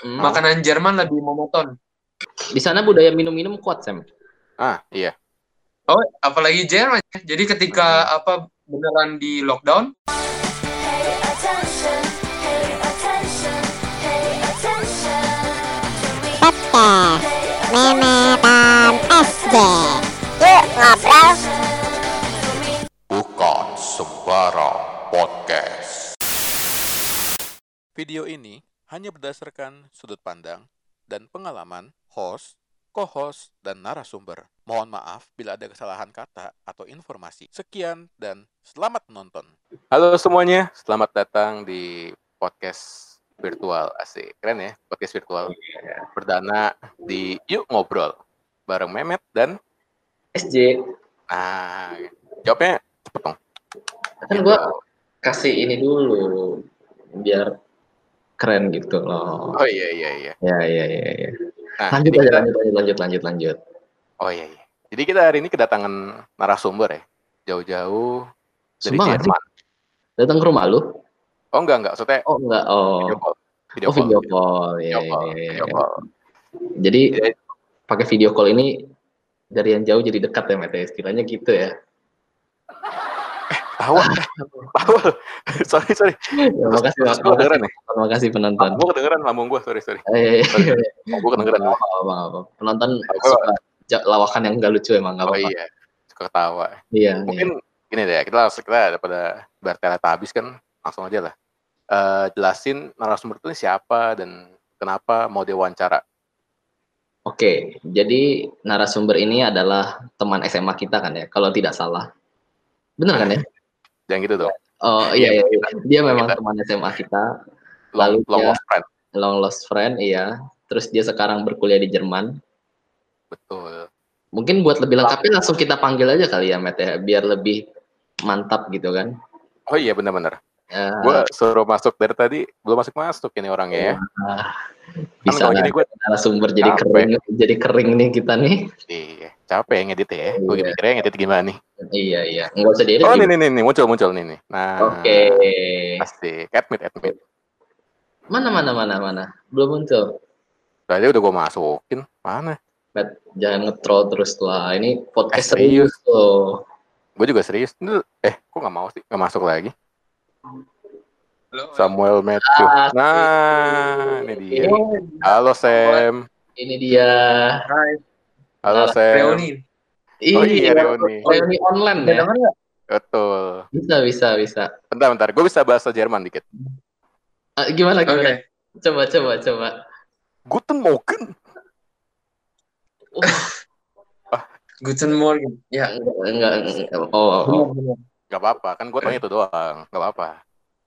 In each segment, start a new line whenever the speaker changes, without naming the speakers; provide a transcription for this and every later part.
Hmm.
Makanan Jerman lebih monoton.
Di sana budaya minum-minum kuat, Sam.
Ah, iya.
Oh, apalagi Jerman. ya. Jadi ketika
Hmm.
apa beneran di lockdown,
attention, attention, attention.
Podcast Memetan SD
Yuk ngobrol.
Bukan sembarang podcast.
Video ini hanya berdasarkan sudut pandang dan pengalaman host, co-host, dan narasumber. Mohon maaf bila ada kesalahan kata atau informasi. Sekian dan selamat menonton.
Halo semuanya, selamat datang di podcast virtual asik. Keren ya, podcast virtual. Perdana di Yuk Ngobrol bareng Memet dan
SJ.
nah, jawabnya cepet dong.
Kan gua kasih ini dulu biar keren gitu loh.
Oh iya iya iya.
Ya, ya, ya, ya.
Nah,
Lanjut aja,
kita-
lanjut, lanjut, lanjut, lanjut, lanjut.
Oh iya iya. Jadi kita hari ini kedatangan narasumber ya. Jauh-jauh dari
Sumpah nggak sih?
Jerman.
Datang ke rumah lu?
Oh enggak enggak, maksudnya
Oh, enggak. Oh.
video call. Video
oh,
call.
video call. Ya,
Video call.
ya, ya,
Video
ya.
call.
Jadi
Jadi-
pakai video call ini dari yang jauh jadi dekat ya, Mete. Istilahnya gitu ya.
Tahu. Tahu. sorry sorry.
Ya, makasih,
Terus gua
makasih,
kedengeran ya.
makasih penonton.
Gue kedengeran lambung gue, sorry sorry.
Eh,
Gue kedengeran.
Apa, apa, apa. Penonton suka lawakan yang gak lucu emang gak
Oh
apa-apa.
iya. Suka ketawa.
Iya, iya.
Mungkin gini deh, kita langsung kita daripada bertele habis kan, langsung aja lah. Eh, jelasin narasumber itu siapa dan kenapa mau diwawancara.
Oke, jadi narasumber ini adalah teman SMA kita kan ya, kalau tidak salah. Benar kan ya?
Jangan gitu dong.
Oh iya, iya, iya. dia memang
Kita-
teman SMA kita,
Long,
Lalu
long
dia-
lost friend.
long lost friend, iya. Terus dia sekarang berkuliah di Jerman.
Betul.
Mungkin buat lebih lengkapnya langsung kita panggil aja kali ya, Matt ya, biar lebih mantap gitu kan.
Oh iya benar-benar.
Ya,
Gue suruh masuk dari tadi belum masuk masuk ini orangnya ya.
bisa
kalau jadi
lah,
gue
narasumber jadi kering, jadi kering nih kita nih.
Iya, capek ya ngedit ya. Gue
Iya.
mikirnya ngedit gimana nih.
Iya iya, nggak usah diedit.
Oh
juga.
nih nih nih muncul muncul nih nih. Nah.
Oke.
Pasti admit admit.
Mana mana mana mana? Belum muncul.
Tadi udah gue masukin. Mana?
Matt, jangan nge-troll terus lah. Ini
Eh,
podcast
serius.
serius loh.
Gue juga serius. Eh, kok nggak mau sih? Nggak masuk lagi.
Halo,
Samuel Matthew.
Ah,
Nah, ini dia.
Ini,
Halo Sam.
ini dia.
Hai,
Halo
Nah,
Sam.
reuni.
Oh iya, reuni.
reuni online ya.
Betul.
Bisa bisa bisa.
Bentar bentar. Gue bisa bahasa Jerman dikit.
Ah, gimana gimana? Coba coba coba.
Guten Morgen.
Guten Morgen. Ya,
Enggak enggak. Oh, oh,
benar benar.
Gak apa-apa. Kan gue tanya itu doang. Gak apa-apa.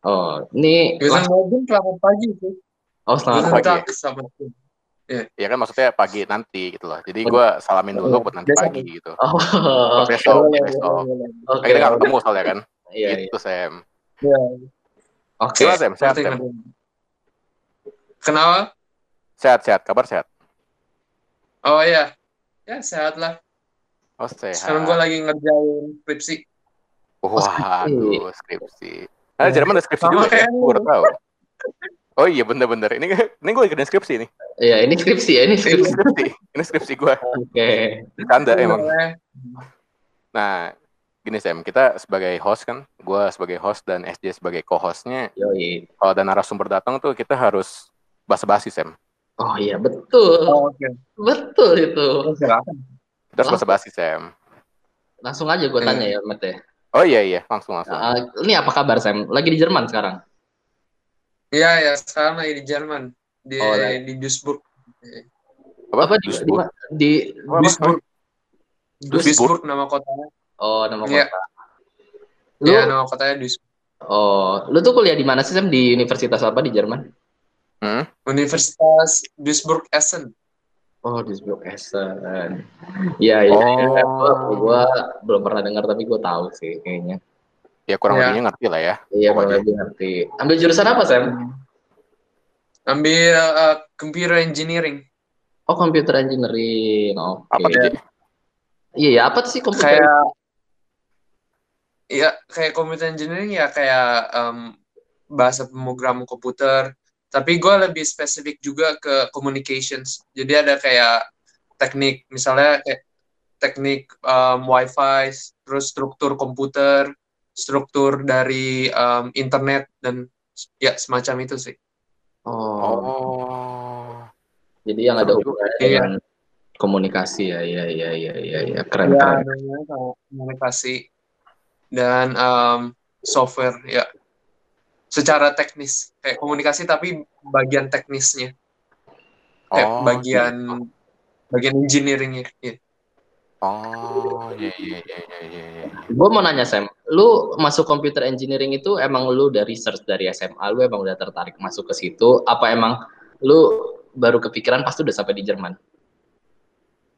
oh. Ini
Guten Morgen selamat pagi sih.
Oh, selamat
Guten
pagi.
Tag selamat pagi.
Ya kan maksudnya pagi nanti gitu loh. Jadi gue salamin dulu buat nanti pagi gitu.
Oh,
besok, besok. Nah, kita nggak ketemu soalnya kan.
Iya, iya.
Gitu Sam.
Ya,
Oke.
Gimana Sam? Sehat Sam?
Kenapa?
Sehat sehat. Kabar sehat.
Oh iya. Ya, sehat lah.
Oh sehat.
Sekarang gue lagi ngerjain skripsi.
Waduh, skripsi. Ada Jerman ada skripsi juga ya? Gue tahu. Oh iya bener-bener. Ini ini gue lagi kerjain skripsi nih.
Iya, ini skripsi ya, ini
Ini
skripsi.
Ini skripsi gue.
Oke.
Canda emang.
Boleh.
Nah, gini Sam, kita sebagai host kan, gue sebagai host dan SJ sebagai co-hostnya,
Yoi.
kalau ada narasumber datang tuh kita harus basa-basi Sam.
Oh iya, betul.
Oh, Oke.
Betul itu.
Silakan.
Kita harus basa-basi Sam.
Langsung aja gue tanya ya, Matt ya.
Oh iya iya, langsung langsung.
Ah, ini apa kabar Sam? Lagi di Jerman sekarang?
Iya, ya. Sekarang lagi di Jerman. Di,
Oh, lah.
di Duisburg.
Apa di
Duisburg?
di, di
Apa, apa?
Duisburg.
Duisburg?
Duisburg nama kotanya.
Oh, nama
Iya.
kota. Lu
Iya, nama kotanya Duisburg.
oh, lu tuh kuliah di mana sih Sam? Di universitas apa di Jerman?
Hmm?
Universitas Duisburg Essen.
Oh, Duisburg Essen. Iya, iya.
Oh.
iya. Gua, gua belum pernah dengar tapi gua tahu sih kayaknya.
Ya kurang
Iya.
lebihnya ngerti lah ya.
Iya, kurang lebih ngerti. Ambil jurusan apa, Sam?
Ambil uh, computer engineering.
Oh, computer engineering. Oke.
Apa tuh?
Iya, ya, apa sih komputer?
Kayak ya kayak computer engineering ya kayak em, bahasa pemrogram komputer tapi gue lebih spesifik juga ke communications. Jadi ada kayak teknik, misalnya kayak teknik um, wifi, terus struktur komputer, struktur dari um, internet dan ya semacam itu sih.
Oh,
Oh.
jadi yang ada hubungannya
Iya.
dengan komunikasi ya, ya, ya, ya, ya, ya. keren,
Ya,
keren.
komunikasi dan um, software ya. Secara teknis kayak komunikasi tapi bagian teknisnya kayak
Oh,
bagian
gitu.
bagian engineeringnya. Ya.
Oh, iya iya iya iya iya. iya.
Gue mau nanya Sam, lu masuk computer engineering itu emang lu dari research dari SMA, lu emang udah tertarik masuk ke situ? Apa emang lu baru kepikiran pas udah sampai di Jerman?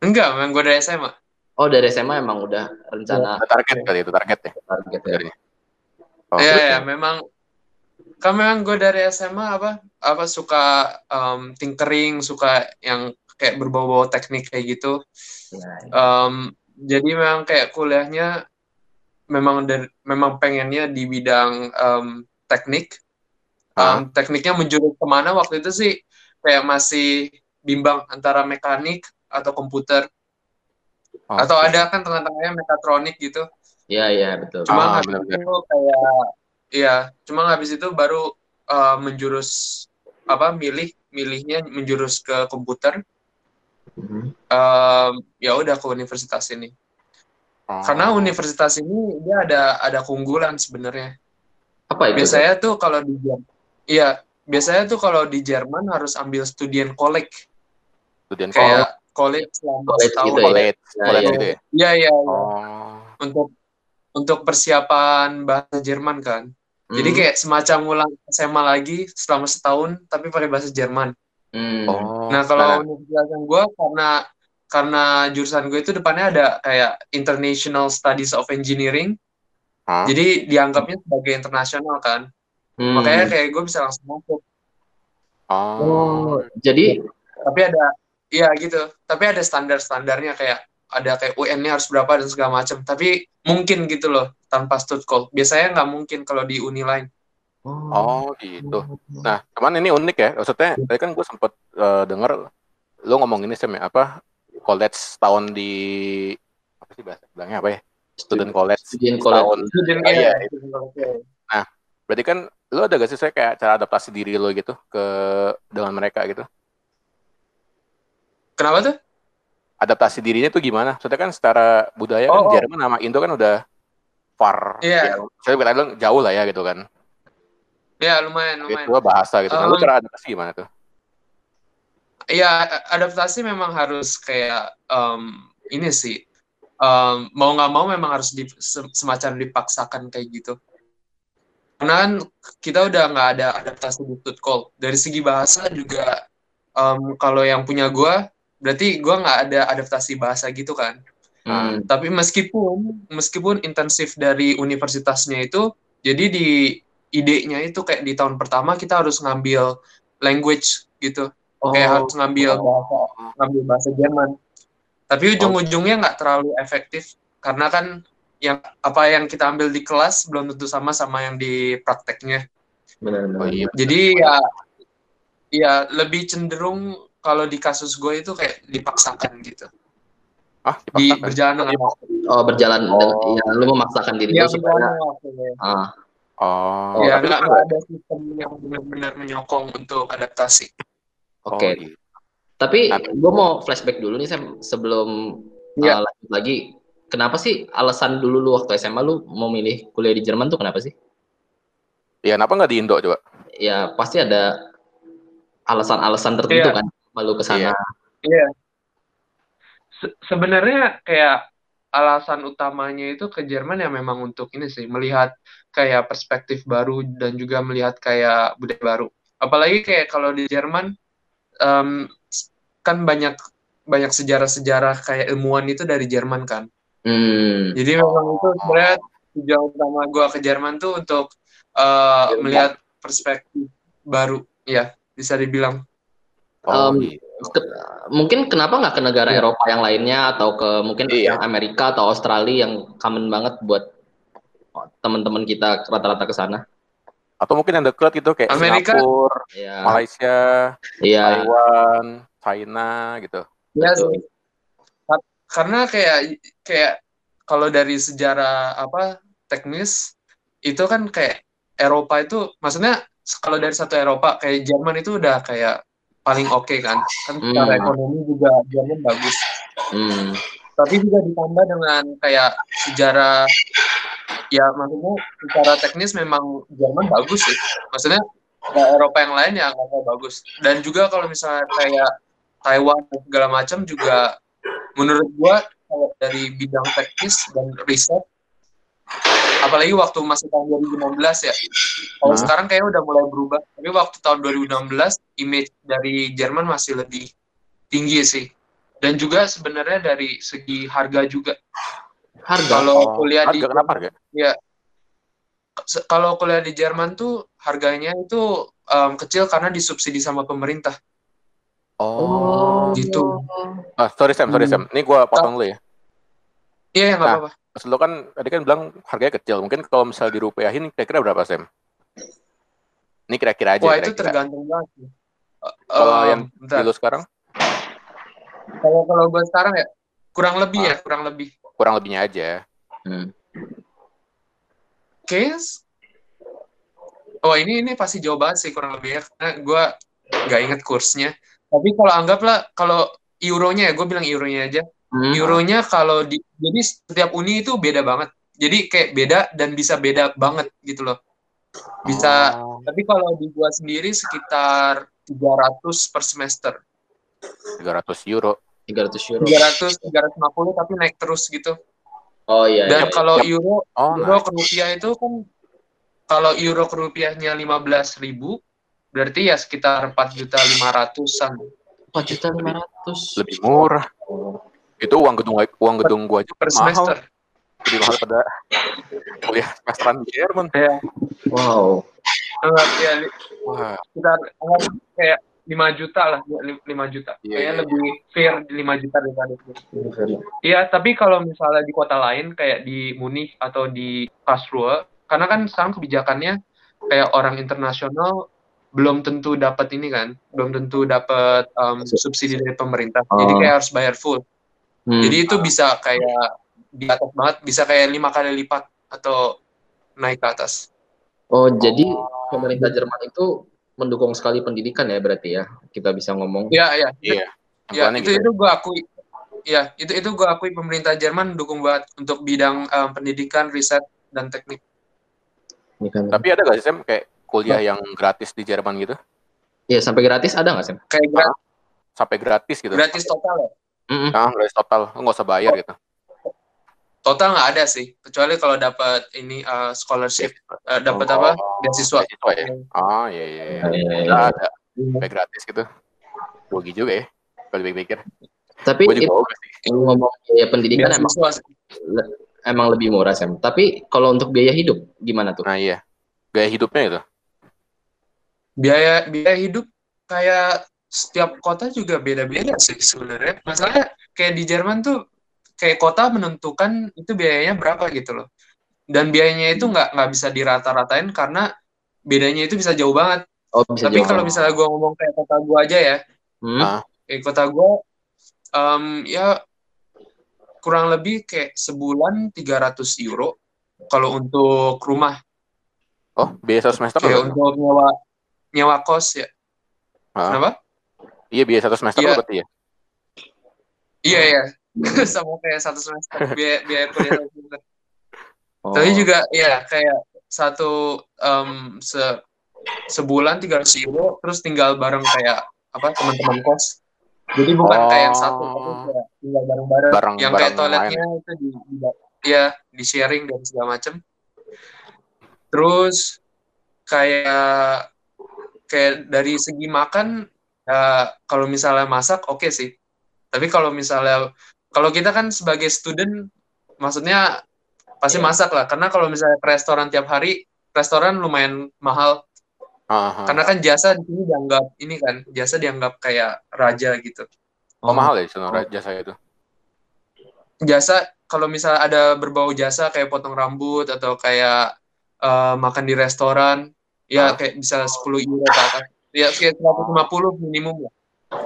Enggak, memang gue dari SMA.
Oh dari SMA emang udah rencana
target kali itu target ya.
target ya?
Oh,
Iya, ya,
ya?
memang kan memang gue dari SMA apa apa suka um, tinkering, suka yang kayak berbau-bau teknik kayak gitu.
Ya,
Um, jadi memang kayak kuliahnya memang dari, memang pengennya di bidang um, teknik. Um, tekniknya menjurus ke mana waktu itu sih kayak masih bimbang antara mekanik atau komputer
Oh,
atau ada kan tengah-tengahnya mekatronik gitu.
ya, ya, betul.
Cuma
Ah,
habis
benar-benar.
itu kayak iya, cuma habis itu baru uh, menjurus apa milih milihnya menjurus ke komputer.
Mhm.
Um, ya udah ke universitas ini.
Oh.
Karena universitas ini dia ada ada keunggulan sebenarnya.
Apa itu?
Biasanya tuh kalau di Jerman, iya, biasanya tuh kalau di Jerman harus ambil studien kolek
Student
kayak college selama
College
setahun.
gitu ya?
college,
Ya,
college
ya.
gitu ya.
Iya, iya, iya.
Oh.
Untuk untuk persiapan bahasa Jerman kan. Jadi
Hmm.
kayak semacam ulang SMA lagi selama setahun tapi pakai bahasa Jerman.
Hmm.
Oh.
Nah kalau universitas yang gue karena karena jurusan gue itu depannya ada kayak International Studies of Engineering,
Hah?
jadi dianggapnya sebagai internasional kan.
Hmm.
Makanya kayak gue bisa langsung masuk.
Oh.
Oh, jadi
Tapi ada, iya gitu. Tapi ada standar-standarnya kayak ada kayak UN-nya harus berapa dan segala macam. Tapi mungkin gitu loh tanpa stud call. Biasanya nggak mungkin kalau di uni lain.
Oh gitu. Nah, cuman ini unik ya. Maksudnya tadi kan gue sempet eh, denger lu ngomong ini Sam ya, apa college tahun di apa sih bahasa bilangnya apa ya? Student college
Student college.
tahun.
Student
Oh, iya.
iya.
Berarti kan lu ada gak sih saya kayak cara adaptasi diri lo gitu ke dengan mereka gitu?
Kenapa tuh?
Adaptasi dirinya tuh gimana? Maksudnya kan secara budaya kan
Oh, oh.
Jerman sama Indo kan udah far.
Iya.
Ya, saya bilang jauh lah ya gitu kan.
Ya lumayan, lumayan.
Itu bahasa gitu. Nah, lu
Um,
cara adaptasi gimana tuh?
Iya, adaptasi memang harus kayak em, ini sih. Em, mau nggak mau memang harus di, se- semacam dipaksakan kayak gitu. Karena kan kita udah nggak ada adaptasi di Call. Dari segi bahasa juga em, kalau yang punya gua berarti gua nggak ada adaptasi bahasa gitu kan.
Hmm.
Tapi meskipun meskipun intensif dari universitasnya itu, jadi di idenya itu kayak di tahun pertama kita harus ngambil language gitu kayak
Oh.
harus ngambil bahasa ngambil bahasa Jerman tapi ujung-ujungnya nggak terlalu efektif karena kan yang apa yang kita ambil di kelas belum tentu sama sama yang di prakteknya
Benar-benar.
Oh iya.
jadi ya ya lebih cenderung kalau di kasus gue itu kayak dipaksakan gitu
Ah,
di
dipaksakan.
berjalan dengan
Oh, berjalan
Oh.
dengan ya, lu memaksakan diri
ya
lu supaya
ya.
ah,
Oh,
ya
tapi
nggak ada sistem yang benar-benar menyokong untuk adaptasi
oke.
Oh, gitu.
Tapi gue mau flashback dulu nih Sam, sebelum
Iya.
uh, lanjut lagi. Kenapa sih alasan dulu lu waktu SMA lu mau milih kuliah di Jerman tuh kenapa sih?
Ya, kenapa nggak di Indo coba?
Ya pasti ada alasan-alasan tertentu
Iya.
kan kalau ke sana.
Iya.
Iya. Se- sebenarnya kayak alasan utamanya itu ke Jerman ya memang untuk ini sih melihat kayak perspektif baru dan juga melihat kayak budaya baru. Apalagi kayak kalau di Jerman em, s- kan banyak banyak sejarah-sejarah kayak ilmuwan itu dari Jerman kan.
Hmm.
Jadi memang itu sebenarnya tujuan utama gua ke Jerman tuh untuk eh, melihat perspektif baru ya bisa dibilang.
Um,
gitu.
Ke- mungkin kenapa nggak ke negara
Iya.
Eropa yang lainnya atau ke mungkin
Iya.
Amerika atau Australia yang common banget buat teman-teman kita rata-rata ke sana?
Atau mungkin yang dekat gitu kayak
Amerika.
Singapura,
Iya.
Malaysia,
Iya.
Taiwan, China gitu.
Ya,
Betul.
Kar- karena kayak kayak kalau dari sejarah apa teknis itu kan kayak Eropa itu maksudnya kalau dari satu Eropa kayak Jerman itu udah kayak paling oke kan kan secara
Hmm.
ekonomi juga Jerman bagus
Hmm.
tapi juga ditambah dengan kayak sejarah ya maksudnya secara teknis memang Jerman bagus sih. Maksudnya ya, Eropa yang lain ya nggak bagus. Dan juga kalau misalnya kayak Taiwan dan segala macam juga menurut gua kalau dari bidang teknis dan riset apalagi waktu masih tahun 2016 ya kalau
Nah.
sekarang kayaknya udah mulai berubah. Tapi waktu tahun 2016 image dari Jerman masih lebih tinggi sih. Dan juga sebenarnya dari segi harga juga
Harga.
kalau
Oh,
kuliah di
harga kenapa harga?
se- kalau kuliah di Jerman tuh harganya itu em, kecil karena disubsidi sama pemerintah
Oh.
gitu.
Ah, sorry Sam, sorry
Hmm.
Sam. Ini gua potong dulu ya.
iya ya nggak
Nah.
apa-apa
Maksud lo kan tadi kan bilang harganya kecil. Mungkin kalau misalnya dirupiahin kira-kira berapa Sam? Ini kira-kira aja.
wah itu
kira-kira.
tergantung banget. Eh,
Kalau
em,
yang
bentar.
Di lo sekarang
kalau kalau gue sekarang ya kurang lebih ya kurang lebih
kurang lebihnya aja.
Hmm.
case oh ini ini pasti jauh banget sih kurang lebih ya karena gue nggak inget kursnya tapi kalau anggaplah kalau euronya ya gue bilang euronya aja
Hmm.
euronya kalau di jadi setiap uni itu beda banget jadi kayak beda dan bisa beda banget gitu loh bisa
Oh,
tapi kalau di gua sendiri sekitar 300 per semester
300 euro.
300 euro.
300 350 tapi naik terus gitu
Oh iya.
dan
iya.
kalau
Yap.
euro
Oh,
euro
nice.
ke rupiah itu kan kalau euro ke rupiahnya 15.000 berarti ya sekitar 4 juta 500-an
4 juta 500.
lebih murah. Itu uang gedung uang gedung gua aja
per
mahal.
semester
Lebih mahal pada kuliah semesteran di Jerman.
ya
Wow.
anggap ya
Wah,
sekitar anggap kayak 5 juta lah 5 juta
Iya,
kayaknya
iya,
lebih fair di 5 juta daripada itu Iya, tapi kalau misalnya di kota lain kayak di Munich atau di Karlsruhe, karena kan sekarang kebijakannya kayak orang internasional belum tentu dapat ini kan, belum tentu dapat um, subsidi dari pemerintah. Jadi
Oh.
kayak harus bayar full.
Hmm.
Jadi itu bisa kayak di atas banget, bisa kayak lima kali lipat atau naik ke atas.
Oh, jadi pemerintah Jerman itu mendukung sekali pendidikan ya berarti ya. Kita bisa ngomong.
Iya, iya.
iya.
Ya, itu
gitu.
itu gue akui. Ya, itu itu gue akui pemerintah Jerman dukung banget untuk bidang um, pendidikan, riset dan teknik.
Ini kan.
Tapi ada gak sih Sam kayak kuliah yang gratis di Jerman gitu?
Iya, sampai gratis ada nggak sih?
Kayak gra-
Sampai gratis gitu.
gratis total ya.
Mm-mm.
Nah, gratis total. Nggak usah bayar gitu.
Total nggak ada sih, kecuali kalau dapat ini uh, scholarship, uh, dapat apa?
Oh,
Beasiswa.
Beasiswa ya. Oh, iya iya. iya.
Iya, iya,
Nggak
iya.
ada. Sampai gratis gitu. Rugi juga ya. Kalau dipikir.
Tapi
Gue
itu
juga oke sih.
ngomong biaya pendidikan emang emang lebih murah Sam. Tapi kalau untuk biaya hidup gimana tuh?
Nah iya. Gaya hidupnya itu.
Biaya biaya hidup kayak setiap kota juga beda-beda sih sebenarnya. Masalahnya kayak di Jerman tuh kayak kota menentukan itu biayanya berapa gitu loh. Dan biayanya itu nggak nggak bisa dirata-ratain karena bedanya itu bisa jauh banget.
Oh, bisa
Tapi kalau misalnya gua ngomong kayak kota gua aja ya,
Hmm?
Ah.
kayak kota gue em, ya kurang lebih kayak sebulan 300 euro kalau untuk rumah
Oh, biaya satu semester
kayak untuk nyewa nyewa kos ya
Ah.
kenapa
Iya, biaya satu semester lo berarti ya?
iya ya sama kayak satu semester biaya biaya kuliah satu semester.
Oh.
tapi juga ya kayak satu em, se sebulan 300 euro terus tinggal bareng kayak apa teman-teman kos jadi bukan kayak yang satu
Oh.
tapi kayak tinggal bareng-bareng
Bareng-
yang
bareng
kayak toiletnya itu di, di ya di sharing dan segala macem terus kayak kayak dari segi makan ya kalau misalnya masak oke sih tapi kalau misalnya kalau kita kan sebagai student maksudnya pasti
Iya.
masak lah karena kalau misalnya ke restoran tiap hari restoran lumayan mahal
Aha.
karena kan jasa di sini dianggap ini kan jasa dianggap kayak raja gitu
Oh, mahal ya sebenarnya jasa itu.
jasa kalau misalnya ada berbau jasa kayak potong rambut atau kayak eh, makan di restoran Ya
Ah.
kayak bisa 10 euro ke atas. Ya kayak 150 minimum lah.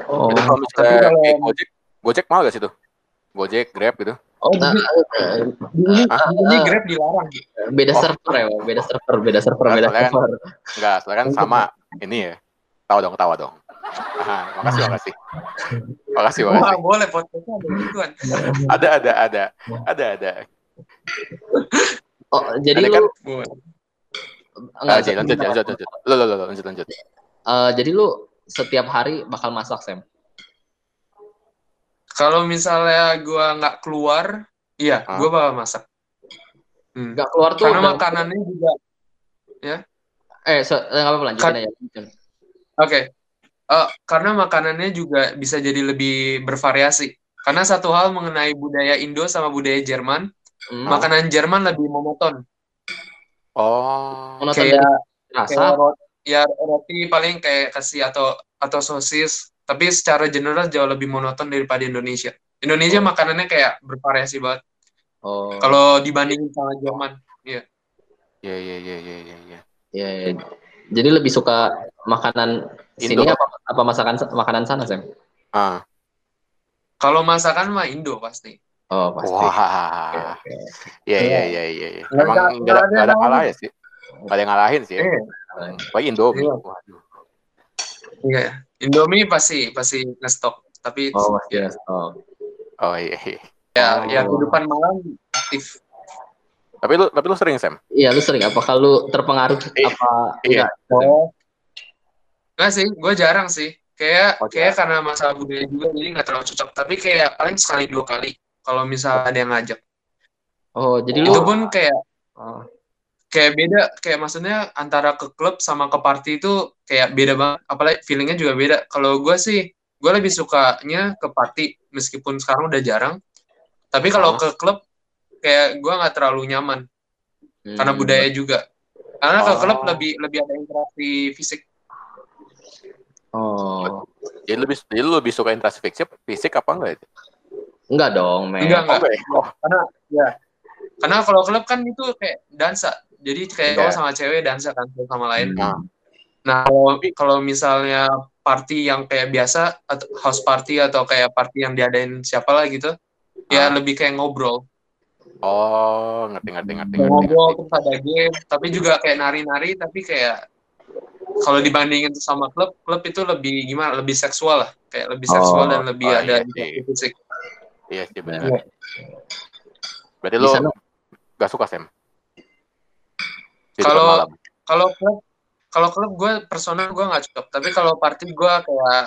Oh,
kalau
Tapi
misalnya
kalau-
kayak Gojek, Gojek mahal gak sih tuh? Gojek, Grab gitu.
Oh,
nah,
di ini,
Ah.
ini Grab dilarang.
beda
Oh.
server ya, beda server, beda server,
Nah,
beda
soalnya kan-
server.
Enggak, soalnya kan sama ini ya. Tahu dong, tawa dong. Aha, makasih, makasih. Makasih,
Wah,
makasih.
boleh podcastnya ada gituan.
Ada, ada, ada. Ada, ada.
Oh, jadi
Ada
lu
kan?
Boleh.
enggak,
Ah, jadi lanjut, lanjut, lanjut. Lo, lo, lo, lanjut, lanjut.
Eh, jadi lu setiap hari bakal masak, Sam?
Kalau misalnya gua nggak keluar, iya,
Hah?
gua bakal masak. Hmm.
Enggak keluar tuh
Karena
udah-
makanannya juga
eh so, eh, nggak apa-apa lanjutin aja.
Oke. Eh, karena makanannya juga bisa jadi lebih bervariasi. Karena satu hal mengenai budaya Indo sama budaya Jerman,
Hmm,
makanan Jerman lebih monoton.
Oh.
monoton
Kayak
dari rasa.
kayak ya roti paling kayak kasih atau atau sosis, tapi secara general jauh lebih monoton daripada Indonesia. Indonesia
Oh.
makanannya kayak bervariasi banget.
Oh,
Kalau dibandingin sama Jerman,
Iya, iya, iya, iya, iya, iya.
ya, ya. Jadi lebih suka makanan sini
Indo.
apa, apa masakan makanan sana, Sam?
Ah.
kalau masakan mah Indo pasti.
Oh, pasti.
Wah. Iya, iya, iya, iya. iya. Emang
ada-
nggak ada,
ada
kalah ya sih. Nggak ada yang ngalahin sih. ya.
Iya.
Hmm. Apalagi.
Iya.
Waduh.
Iya, Indomie pasti pasti ngestok, tapi
Oh,
ya.
Oh.
Oh iya. iya.
ya,
Oh.
ya kehidupan malam aktif.
Tapi lu tapi lu sering Sam?
Iya, lu sering apa kalau terpengaruh
Iya.
apa
Iya.
enggak?
Oh. Enggak sih, gue jarang sih. Kayak
Oh,
kayak karena masalah budaya juga jadi nggak terlalu cocok. Tapi kayak paling sekali dua kali kalau misalnya ada yang ngajak.
Oh, jadi lu
Itu pun kayak
oh,
kayak beda. Kayak maksudnya antara ke klub sama ke party itu kayak beda banget. Apalagi feelingnya juga beda. Kalau gue sih, gue lebih sukanya ke party meskipun sekarang udah jarang. Tapi kalau
Oh.
ke klub kayak gue nggak terlalu nyaman karena
hmm,
budaya juga. Karena ke
Oh.
klub lebih lebih ada interaksi fisik.
Oh,
Jadi lebih jadi lu lebih suka interaksi fisik, fisik apa enggak itu?
enggak dong, men.
Enggak, enggak.
Oh? Oh,
karena ya karena kalau klub kan itu kayak dansa jadi kayak
Iya.
cowok sama cewek dansa kan satu sama lain
Hmm.
nah kalau kalau misalnya party yang kayak biasa atau house party atau kayak party yang diadain siapa lah gitu ya
Ah.
lebih kayak ngobrol
oh, ngerti ngerti ngerti ngerti.
ngobrol terus ada game tapi juga kayak nari-nari tapi kayak kalau dibandingin sama klub klub itu lebih gimana lebih seksual lah kayak lebih seksual
Oh,
dan lebih
oh,
ada
iya
fisik
Iya sih
Iya.
benar. Berarti
Di
lu
sana
gak suka Sam?
Kalau- kalau klub kalau klub gue personal gue nggak cocok tapi kalau party gue kayak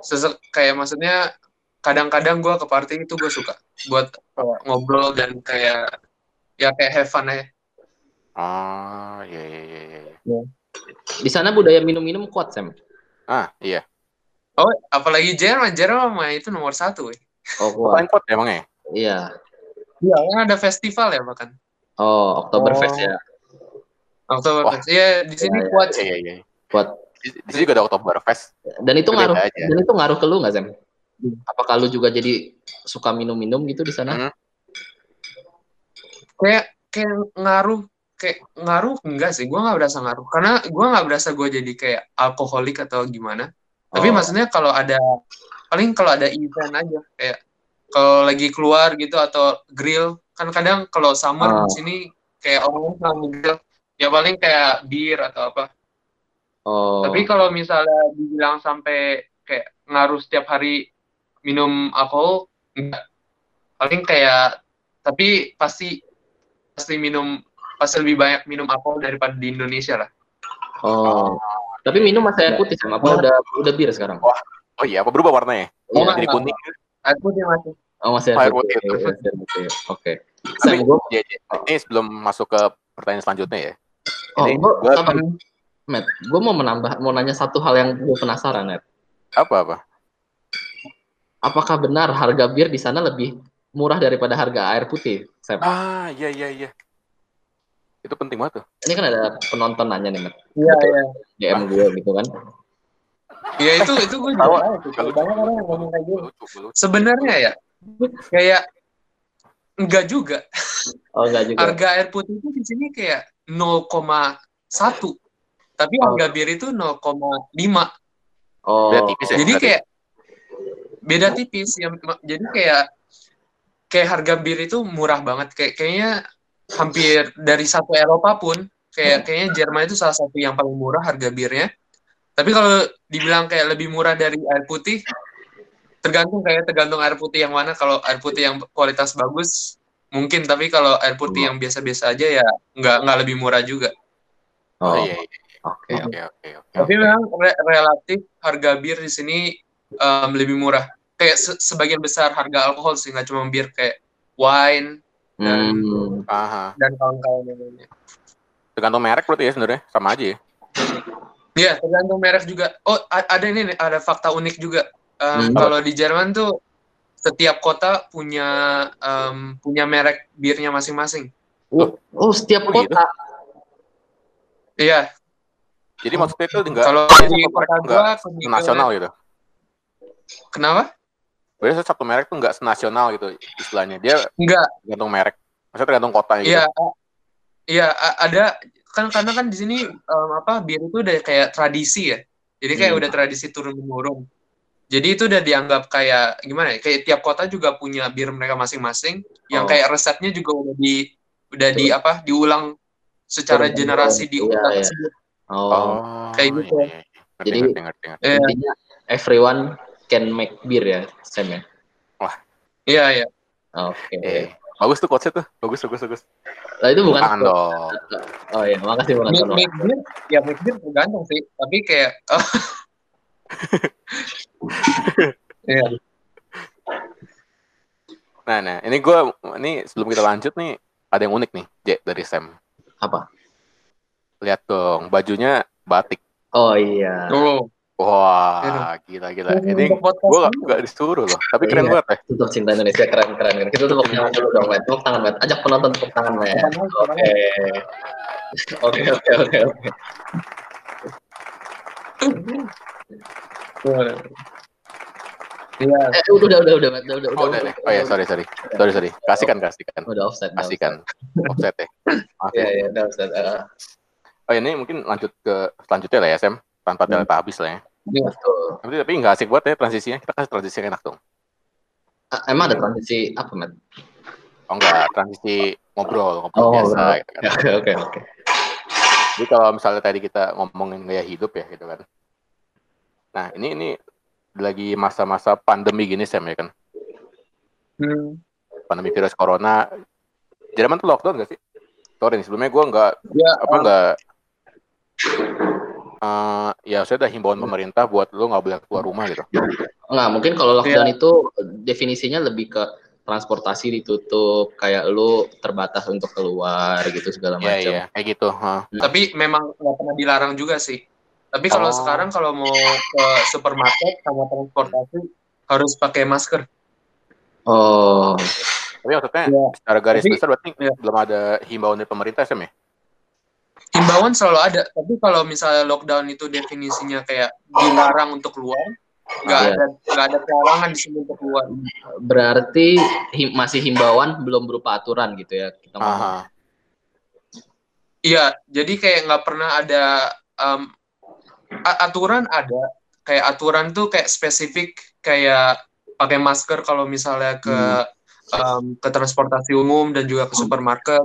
sesek kayak maksudnya kadang-kadang gue ke party itu gue suka buat ngobrol dan kayak ya kayak have fun aja
Oh, iya iya iya iya. iya.
di sana budaya minum-minum kuat, Sam.
Ah, iya.
oh apalagi Jerman Jerman mah itu nomor satu weh.
Oh,
Paling
kuat.
pot emangnya?
Iya.
iya kan ada festival ya bahkan
Oh, Oktoberfest
Oh.
ya.
Oktoberfest iya di sini
Iya, iya.
kuat
Iya
sih
iya iya.
Kuat.
Di, di sini juga ada Oktoberfest.
Dan itu ngaruh
aja.
dan itu ngaruh ke lu nggak, Sam? Apakah lu juga jadi suka minum-minum gitu di sana?
Hmm.
kayak kayak ngaruh kayak ngaruh enggak sih gue nggak berasa ngaruh karena gue nggak berasa gue jadi kayak alkoholik atau gimana tapi
Oh.
maksudnya kalau ada paling kalau ada event aja kayak kalau lagi keluar gitu atau grill kan kadang kalau summer
Ah.
di sini kayak orang selalu grill ya paling kayak bir atau apa
Oh.
tapi kalau misalnya dibilang sampai kayak ngaruh setiap hari minum alkohol enggak paling kayak tapi pasti pasti minum pasti lebih banyak minum alkohol daripada di Indonesia lah
Oh. Tapi minum masih air putih, Sam. Apa
Oh.
udah udah bir sekarang?
Oh iya, apa berubah warnanya?
Iya.
enggak,
Jadi kuning.
air putih masih
Oh, masih
Air
air
putih
air putih. Oke.
Tapi
Sam,
iya, iya. ini sebelum masuk ke pertanyaan selanjutnya ya.
Oh,
Ini
gua,
gua-
Matt, gue mau menambah, mau nanya satu hal yang gue penasaran, Matt.
Apa apa?
Apakah benar harga bir di sana lebih murah daripada harga air putih, Sam?
Ah, iya iya iya. Itu penting banget tuh.
Ini kan ada penonton nanya nih, Matt.
iya iya
DM gue gitu kan.
iya itu itu gue juga
Tahu,
banyak orang yang ngomong kayak gitu sebenarnya ya kayak enggak juga
Oh, enggak juga.
harga air putih itu di sini kayak 0,1 tapi
Oh.
harga bir itu 0,5
Oh.
Beda tipis ya?
jadi
berarti?
kayak beda tipis ya jadi kayak kayak harga bir itu murah banget kayak kayaknya hampir dari satu Eropa pun kayak kayaknya Jerman itu salah satu yang paling murah harga birnya tapi kalau dibilang kayak lebih murah dari air putih tergantung kayak tergantung air putih yang mana kalau air putih yang kualitas bagus mungkin tapi kalau air putih yang biasa-biasa aja ya nggak nggak lebih murah juga
Oh,
Oh,
iya, iya.
oke.
Oke, oke, oke.
tapi memang re- relatif harga bir di sini em, lebih murah. Kayak se- sebagian besar harga alkohol sih nggak cuma bir kayak wine
Hmm.
Aha.
dan kawan-kawan yang lainnya.
Tergantung merek berarti ya sebenarnya, sama aja ya.
Iya, tergantung merek juga. Oh, ada ini nih, ada fakta unik juga. Em,
Hmm.
Kalau di Jerman tuh setiap kota punya em, punya merek birnya masing-masing.
Oh, oh, setiap
Oh, gitu?
kota.
Iya,
Jadi maksudnya itu enggak
kalau di kota gua
nasional gitu.
Kenapa?
Berarti satu merek tuh enggak senasional gitu istilahnya. Dia
Enggak.
tergantung merek. Maksudnya tergantung kota gitu.
Iya, iya ada kan karena kan di sini em, apa bir itu udah kayak tradisi ya. Jadi kayak
Hmm.
udah tradisi turun menurun. Jadi itu udah dianggap kayak gimana ya? Kayak tiap kota juga punya bir mereka masing-masing yang
Oh.
kayak resepnya juga udah di udah di apa? diulang secara
Turun-menurun.
generasi di
Iya,
kota
iya.
tersebut.
Oh.
Oh,
Kayak gitu.
iya, iya. Ngerti,
Jadi-
ngerti, ngerti, ngerti.
Eh,
Intinya everyone can make beer ya, Sam ya.
Iya, iya.
Oke.
Eh, bagus tuh quotes-nya tuh. Bagus, bagus, bagus.
Lah itu bukan
Tangan dong.
Oh iya, makasih
Make,
penonton.
make beer, ya make beer tergantung sih. Tapi kayak Iya.
Nah, nah, ini gue, ini sebelum kita lanjut nih, ada yang unik nih, J, dari Sam.
Apa?
Lihat dong, bajunya batik.
Oh iya.
Oh.
Wah, gila, gila. Ini
Untuk podcast
gue
ini,
gak disuruh loh, tapi keren
Iya.
banget ya.
Tutup cinta Indonesia keren keren keren. Kita tepuk tangan dulu dong, Matt. Tepuk tangan, Matt. Ajak penonton tepuk tangan, Matt. Oke, oke, oke, oke.
Iya.
Eh, udah, udah, udah. Udah, udah,
Oh, udah, deh. oh ya, sorry, sorry. Sorry, sorry. Kasihkan, kasihkan.
Udah offset. udah
Kasihkan. Offset ya. Maaf
Iya,
ya.
iya, udah offset. Eh,
Oh ini mungkin lanjut ke selanjutnya lah ya, Sam. Tanpa
Hmm.
delta habis lah ya.
betul.
Tapi, tapi nggak asik banget ya transisinya. Kita kasih transisi yang enak dong.
Ah, Emang ada transisi apa, Matt?
Oh enggak, transisi ngobrol, ngobrol
Oh,
biasa gitu kan.
Oke, oke, oke.
Jadi kalau misalnya tadi kita ngomongin gaya hidup ya gitu kan. Nah ini ini lagi masa-masa pandemi gini Sam ya kan.
Hmm.
Pandemi virus corona. Jerman tuh lockdown gak sih? Sorry nih, sebelumnya gue nggak
Ya,
apa nggak eh ya saya ada himbauan pemerintah buat lu nggak boleh keluar rumah gitu.
Nggak, mungkin kalau lockdown itu definisinya lebih ke transportasi ditutup, kayak lu terbatas untuk keluar gitu segala
Iya
macam.
iya kayak gitu. Hah.
tapi memang nggak pernah dilarang juga sih. Tapi kalau
Oh.
sekarang kalau mau ke supermarket sama transportasi harus pakai masker.
Oh,
Tapi maksudnya
Ya.
secara garis
Tapi-
besar berarti
ya.
belum ada himbauan dari pemerintah Sam ya?
Himbauan selalu ada, tapi kalau misalnya lockdown itu definisinya kayak dilarang untuk keluar, nggak
Iya.
ada nggak ada pelarangan di sini untuk keluar.
berarti him- masih himbauan belum berupa aturan gitu ya kita.
Aha.
Iya, jadi kayak nggak pernah ada em, a- aturan ada, kayak aturan tuh kayak spesifik kayak pakai masker kalau misalnya ke em, ke transportasi umum dan juga ke supermarket.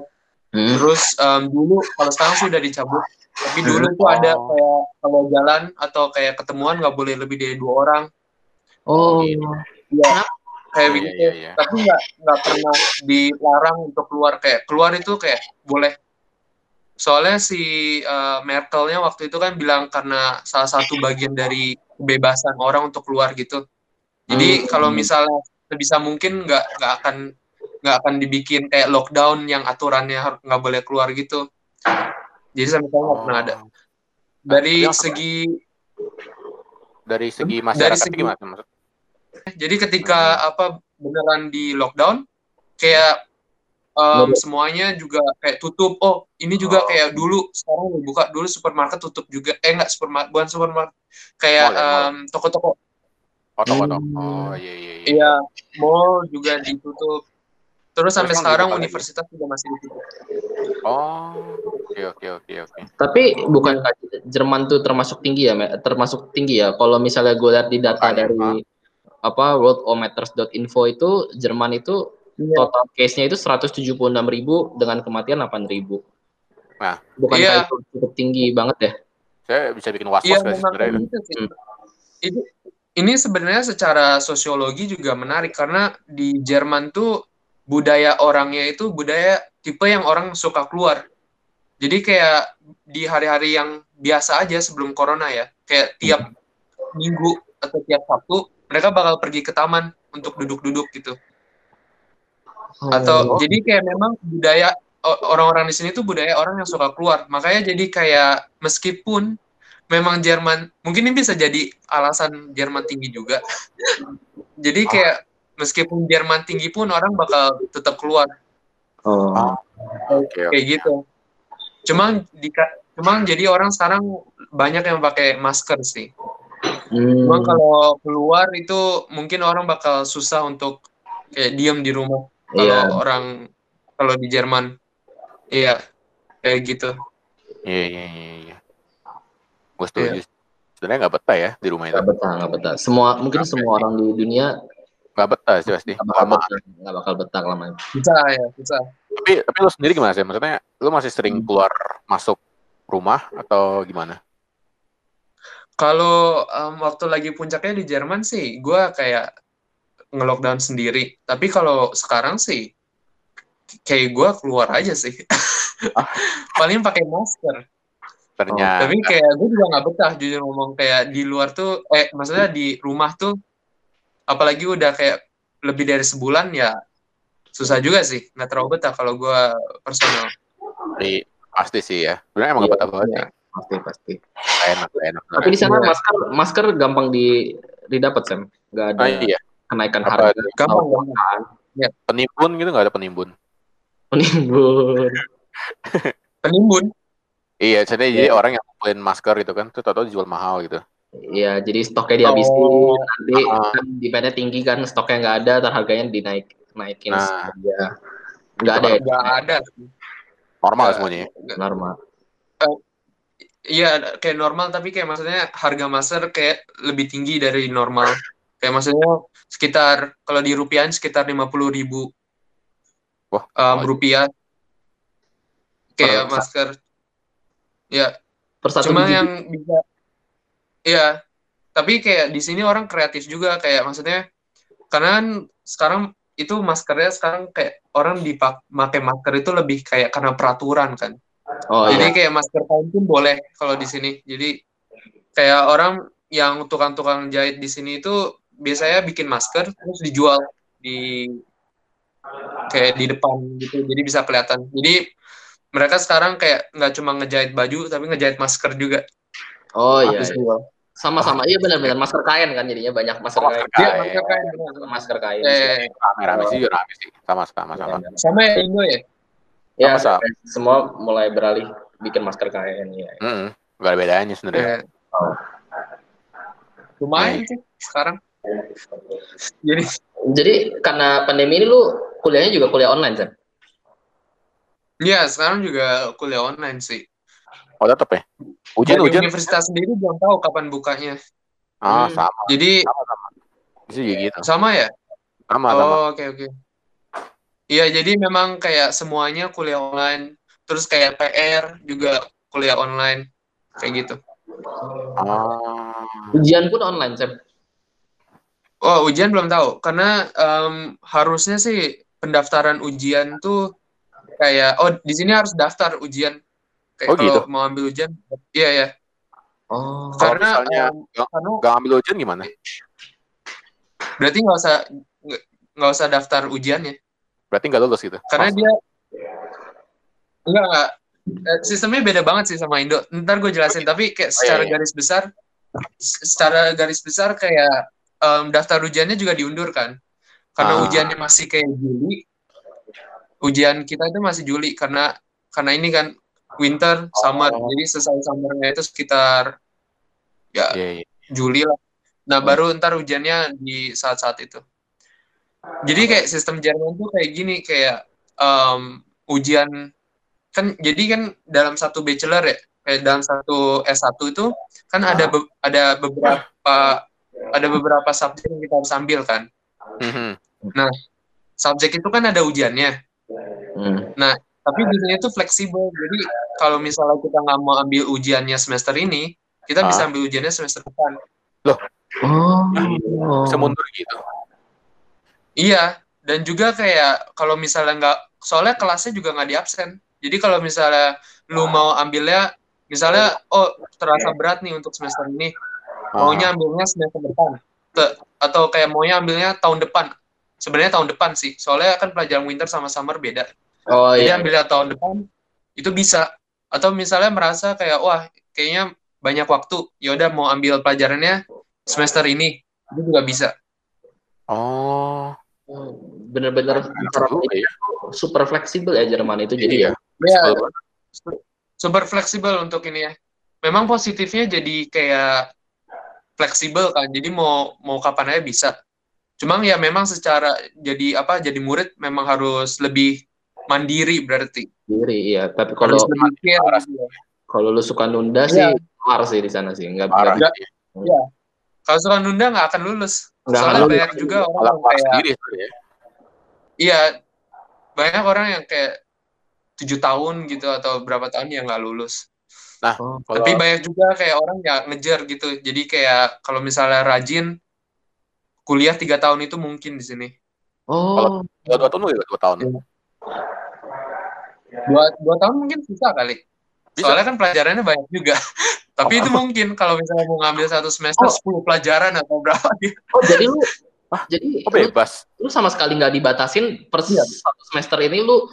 Hmm.
Terus em, dulu kalau sekarang sih udah dicabut. Tapi dulu tuh ada
Oh.
kayak kalau jalan atau kayak ketemuan nggak boleh lebih dari dua orang.
Oh,
gitu.
Iya. Kayak
Iya,
begitu.
iya, iya.
Tapi nggak nggak pernah dilarang untuk keluar kayak keluar itu kayak boleh. Soalnya si eh, Merkelnya waktu itu kan bilang karena salah satu bagian dari kebebasan orang untuk keluar gitu. Jadi
Hmm.
kalau misalnya sebisa mungkin nggak nggak akan nggak akan dibikin kayak lockdown yang aturannya nggak boleh keluar gitu. Jadi sampai sekarang nggak pernah ada.
Oh.
Dari
Nah,
segi
Dari segi
Dari
masyarakat
segi-
gimana? Maksud?
jadi ketika apa beneran di lockdown kayak
Menurut-
semuanya juga kayak tutup. Oh, ini juga
Oh.
kayak dulu sekarang buka dulu supermarket tutup juga. Eh enggak supermarket, bukan supermarket. Kayak
Mall ya, mall.
em, toko-toko.
Hmm.
Oh iya iya iya.
Iya, mall juga ditutup. Terus sampai
Terus
sekarang
lagi.
universitas juga masih ditutup.
Oh, oke oke oke oke.
Tapi bukan Jerman tuh termasuk tinggi ya, termasuk tinggi ya. Kalau misalnya gue lihat di data
Makanya,
dari apa worldometers.info itu Jerman itu
Iya.
total case-nya itu 176.000 dengan kematian 8.000.
Nah.
bukan
Iya.
itu cukup tinggi banget ya.
Saya bisa bikin was-was
Iya
sebenarnya.
gitu.
Hmm.
Itu ini sebenarnya secara sosiologi juga menarik karena di Jerman tuh budaya orangnya itu budaya tipe yang orang suka keluar. Jadi kayak di hari-hari yang biasa aja sebelum corona ya, kayak tiap minggu atau tiap Sabtu mereka bakal pergi ke taman untuk duduk-duduk gitu. Atau
Oh.
jadi kayak memang budaya orang-orang di sini tuh budaya orang yang suka keluar. Makanya jadi kayak meskipun memang Jerman mungkin ini bisa jadi alasan Jerman tinggi juga. jadi kayak meskipun Jerman tinggi pun orang bakal tetap keluar
Oh.
Oke oke.
kayak gitu. Cuma di cuma jadi orang sekarang banyak yang pakai masker sih.
Hmm.
Cuma kalau keluar itu mungkin orang bakal susah untuk kayak diem di rumah. Kalau
Iya.
orang kalau di Jerman, iya kayak gitu.
Iya iya iya. iya. Gue setuju. Sebenarnya nggak betah ya di rumah itu.
Nggak betah, nggak betah. Semua mungkin semua orang di dunia
Nggak betah sih pasti.
nggak bakal
Lama.
betah, nggak bakal betah kelamaan.
Bisa ya, bisa.
Tapi tapi lu sendiri gimana sih? Maksudnya lu masih sering
Hmm.
keluar masuk rumah atau gimana?
Kalau em, waktu lagi puncaknya di Jerman sih, gue kayak nge-lockdown sendiri. Tapi kalau sekarang sih, kayak gue keluar aja sih. Paling pakai masker.
Ternyata.
Tapi kayak gue juga nggak betah jujur ngomong kayak di luar tuh, eh maksudnya di rumah tuh, apalagi udah kayak lebih dari sebulan ya susah juga sih, nggak terlalu betah kalau gue personal.
Iya, pasti sih ya. Sebenarnya emang nggak
Iya,
betah banget
iya.
sih.
Pasti pasti.
Nggak enak, enak.
Tapi di sana
Iya.
masker masker gampang di didapat Sam. Nggak ada
Ah, iya.
kenaikan
Apa
harga.
ada?
Gampang, gampang.
Penimbun gitu nggak ada penimbun?
Penimbun.
Penimbun,
Iya, jadi jadi orang yang ngumpulin masker gitu kan, tuh tau dijual mahal gitu.
Iya, jadi stoknya dihabisin,
Oh.
nanti kan demandnya tinggi kan, stoknya nggak ada, ntar harganya dinaik naikin
Nah.
ya. Nggak ada ya,
nggak ada.
Normal semuanya. ya?
normal.
Iya, kayak normal tapi kayak maksudnya harga masker kayak lebih tinggi dari normal. Kayak maksudnya sekitar kalau di rupiahin sekitar lima puluh ribu
Wah,
um, rupiah. Kayak
Per-
masker. Ya,
Per satu
cuma
biji.
yang bisa. Iya, tapi kayak di sini orang kreatif juga kayak maksudnya karena kan sekarang itu maskernya sekarang kayak orang dipakai masker itu lebih kayak karena peraturan kan.
Oh
Jadi
iya.
kayak masker kain pun boleh kalau di sini. Jadi kayak orang yang tukang-tukang jahit di sini itu biasanya bikin masker terus dijual di kayak di depan gitu. Jadi bisa kelihatan. Jadi mereka sekarang kayak nggak cuma ngejahit baju tapi ngejahit masker juga.
Oh iya. Iya. Sama-sama. Iya benar-benar masker kain kan jadinya banyak masker
Oh,
kain.
masker
Iya,
kain.
masker kain.
Masker kain.
Eh,
Rame-rame sih, rame sih. Sama-sama. sama.
sama ya Indo ya?
Ya,
Sama-sama.
semua mulai beralih bikin masker kain ya.
Mm-mm. Gak ada bedanya sebenarnya.
Eh, lumayan sih sekarang. Jadi
Jadi karena pandemi ini lu kuliahnya juga kuliah online, Sam?
ya sekarang juga kuliah online sih.
Oh tetep ya? Ujian,
Dari
ujian.
universitas sendiri belum tahu kapan bukanya.
Ah,
Hmm.
sama.
Jadi
Bisa juga gitu.
sama ya?
Sama, sama.
Oh, oke oke. Iya, jadi memang kayak semuanya kuliah online, terus kayak PR juga kuliah online, kayak gitu.
Ah.
Ujian pun online, Sam.
Oh, ujian belum tahu, karena em, harusnya sih pendaftaran ujian tuh kayak, oh di sini harus daftar ujian. Kayak
Oh,
kalau
gitu?
mau ambil ujian, iya ya.
Oh.
Kalau
Karena,
misalnya
em,
nggak- ambil ujian gimana?
berarti nggak usah nggak usah daftar ujiannya.
Berarti nggak lulus gitu?
karena
Langsung.
dia enggak enggak Eh, sistemnya beda banget sih sama Indo ntar gue jelasin tapi kayak secara
iya.
garis besar secara garis besar kayak em, daftar ujiannya juga diundur kan karena
Ah.
ujiannya masih kayak Juli ujian kita itu masih Juli karena karena ini kan winter summer
Oh.
jadi selesai summernya itu sekitar ya
Iya, iya.
Juli lah nah baru ntar ujiannya di saat-saat itu jadi kayak sistem Jerman tuh kayak gini kayak em, ujian kan jadi kan dalam satu bachelor ya kayak dalam satu S1 itu kan ada be- ada beberapa ada beberapa subjek yang kita harus ambil kan
Mhm.
subjek itu kan ada ujiannya
Hmm.
Tapi sini tuh fleksibel. Jadi kalau misalnya kita nggak mau ambil ujiannya semester ini kita bisa
Ah.
ambil ujiannya semester depan.
Oh.
Bisa mundur gitu.
iya. Dan juga kayak kalau misalnya nggak soalnya kelasnya juga nggak di absen jadi kalau misalnya lu mau ambilnya misalnya oh terasa berat nih untuk semester ini. Maunya ambilnya semester depan. Atau kayak maunya ambilnya tahun depan. Sebenarnya tahun depan sih. Soalnya kan pelajaran winter sama summer beda
Oh
jadi
iya.
ambilnya tahun depan itu bisa atau misalnya merasa kayak wah kayaknya banyak waktu ya udah mau ambil pelajarannya semester ini itu juga bisa
Oh,
Bener-bener
juga ya.
super fleksibel ya Jerman itu jadi
Iya.
ya.
ya
banget.
super fleksibel untuk ini ya memang positifnya jadi kayak fleksibel kan jadi mau mau kapan aja bisa cuma ya memang secara jadi apa jadi murid memang harus lebih mandiri berarti
Diri iya. Tapi kalau
harus
kalau lu suka nunda
Iya.
sih keluar sih di sana sih. Enggak
Parah.
enggak
sih.
kalau suka nunda nggak akan lulus
Nggak akan
soalnya
lulus.
banyak juga orang kayak
sendiri sebenarnya.
iya banyak orang yang kayak tujuh tahun gitu atau berapa tahun yang nggak lulus
Oh.
Kalau
tapi banyak juga kayak orang yang ngejar gitu jadi kayak kalau misalnya rajin kuliah tiga tahun itu mungkin di sini
Oh.
dua, dua tahun juga dua tahun.
Dua dua tahun mungkin susah kali
Bisa.
soalnya kan pelajarannya banyak juga tapi itu mungkin kalau misalnya mau ngambil satu semester
Oh.
10 pelajaran atau berapa gitu
Oh, jadi lu
Hah?
jadi
Oh
lu,
bebas.
lu sama sekali nggak dibatasin per
Iya.
satu semester ini lu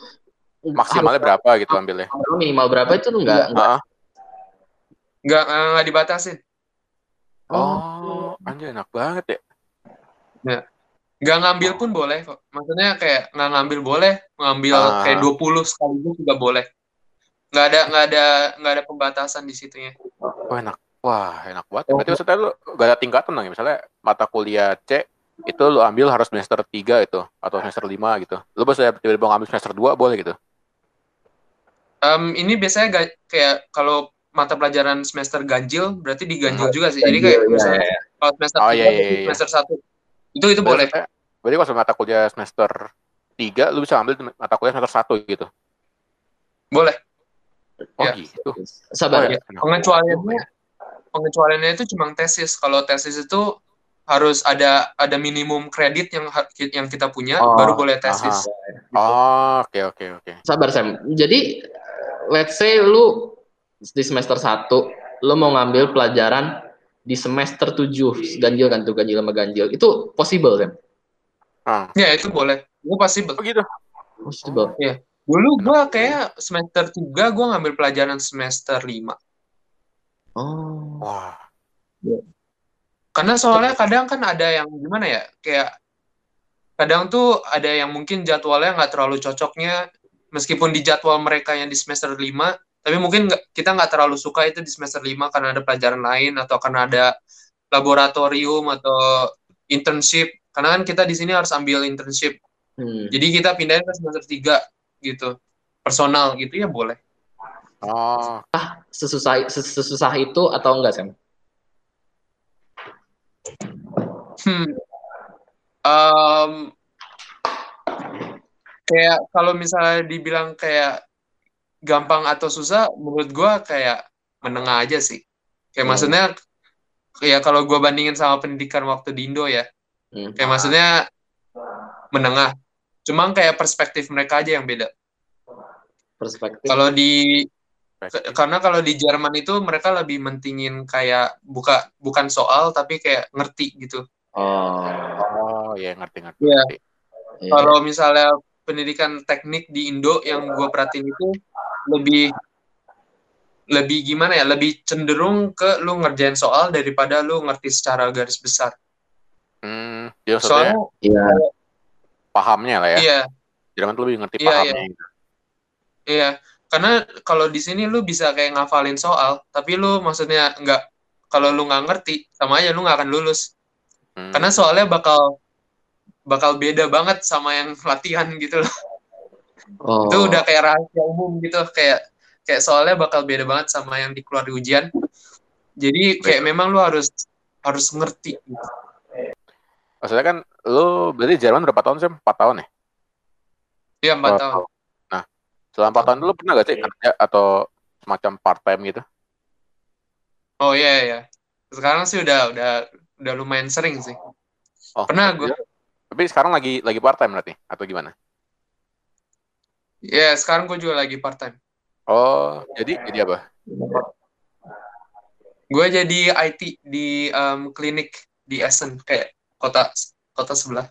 Maksimalnya berapa gitu ambilnya?
harus minimal berapa itu lu nggak nggak-
Ah,
nggak nggak dibatasin
oh, anjir enak banget ya.
Nggak ngambil pun boleh kok maksudnya kayak nggak ngambil boleh ngambil
Ah.
kayak 20 sekaligus juga boleh nggak ada nggak ada nggak ada pembatasan di situnya
Wah enak. Wah enak banget. Berarti maksudnya lu gak ada tingkatan dong ya? Misalnya mata kuliah C itu lu ambil harus semester 3 itu atau semester 5 gitu. Lu bisa tiba-tiba ngambil semester 2 boleh gitu.
Em, ini biasanya ga- kayak kalau mata pelajaran semester ganjil berarti diganjil juga sih jadi kayak misalnya
iya.
kalau semester
Oh, iya, iya, iya.
semester satu itu itu boleh
Berarti, berarti kalau mata kuliah semester 3 lu bisa ambil mata kuliah semester 1 gitu.
boleh
Oh
Ya.
gitu.
sabar
Oh,
ya.
ya.
pengecualiannya pengecualiannya itu cuma tesis kalau tesis itu harus ada ada minimum kredit yang yang kita punya
Oh,
baru boleh tesis
Oh, oke oke oke.
Sabar Sam. Jadi let's say lu di semester 1 lu mau ngambil pelajaran di semester 7 ganjil kan tuh ganjil sama ganjil. Itu possible Sam?
Ah.
ya itu boleh itu possible
Oh gitu.
Possible.
dulu gua kayak semester 3 gua ngambil pelajaran semester 5
Oh.
Wah.
Karena soalnya kadang kan ada yang gimana ya, kayak kadang tuh ada yang mungkin jadwalnya nggak terlalu cocoknya, meskipun di jadwal mereka yang di semester 5, tapi mungkin kita nggak terlalu suka itu di semester 5 karena ada pelajaran lain atau karena ada laboratorium atau internship. Karena kan kita di sini harus ambil internship.
Hmm.
Jadi kita pindahin ke semester 3 gitu. Personal gitu ya boleh.
Oh,
Sesusah ses- sesusah itu atau enggak Sam?
Hmm. Em, kayak kalau misalnya dibilang kayak gampang atau susah, menurut gua kayak menengah aja sih. Kayak
Hmm.
maksudnya, kayak kalau gua bandingin sama pendidikan waktu di Indo ya,
Hmm.
kayak maksudnya menengah. Cuma kayak perspektif mereka aja yang beda.
Perspektif.
Kalau di karena kalau di Jerman itu mereka lebih mentingin kayak buka bukan soal tapi kayak ngerti gitu.
Oh.
oh ya ngerti ngerti.
Iya.
ngerti.
iya.
kalau misalnya pendidikan teknik di Indo yang gue perhatiin itu lebih lebih gimana ya lebih cenderung ke lu ngerjain soal daripada lu ngerti secara garis besar
Hmm, maksudnya
soalnya
Iya.
pahamnya lah ya.
iya
Jerman tuh lebih ngerti
Iya,
pahamnya. gitu.
iya karena kalau di sini lu bisa kayak ngafalin soal tapi lu maksudnya nggak kalau lu nggak ngerti sama aja lu nggak akan lulus
Hmm.
karena soalnya bakal bakal beda banget sama yang latihan gitu loh.
Oh.
Itu udah kayak rahasia umum gitu, kayak kayak soalnya bakal beda banget sama yang dikeluar di ujian. Jadi kayak memang lu harus harus ngerti gitu.
Maksudnya kan lu berarti Jerman berapa tahun sih? 4 tahun ya?
Iya, empat
Oh,
tahun.
Nah, selama 4 tahun dulu pernah gak sih kerja atau semacam part time gitu?
Oh iya iya. Sekarang sih udah udah udah lumayan sering sih.
Oh,
Pernah gue.
Tapi sekarang lagi lagi part time berarti atau gimana?
Ya, sekarang gue juga lagi part time.
Oh, jadi jadi apa?
Gue jadi IT di em, klinik di Essen kayak kota kota sebelah.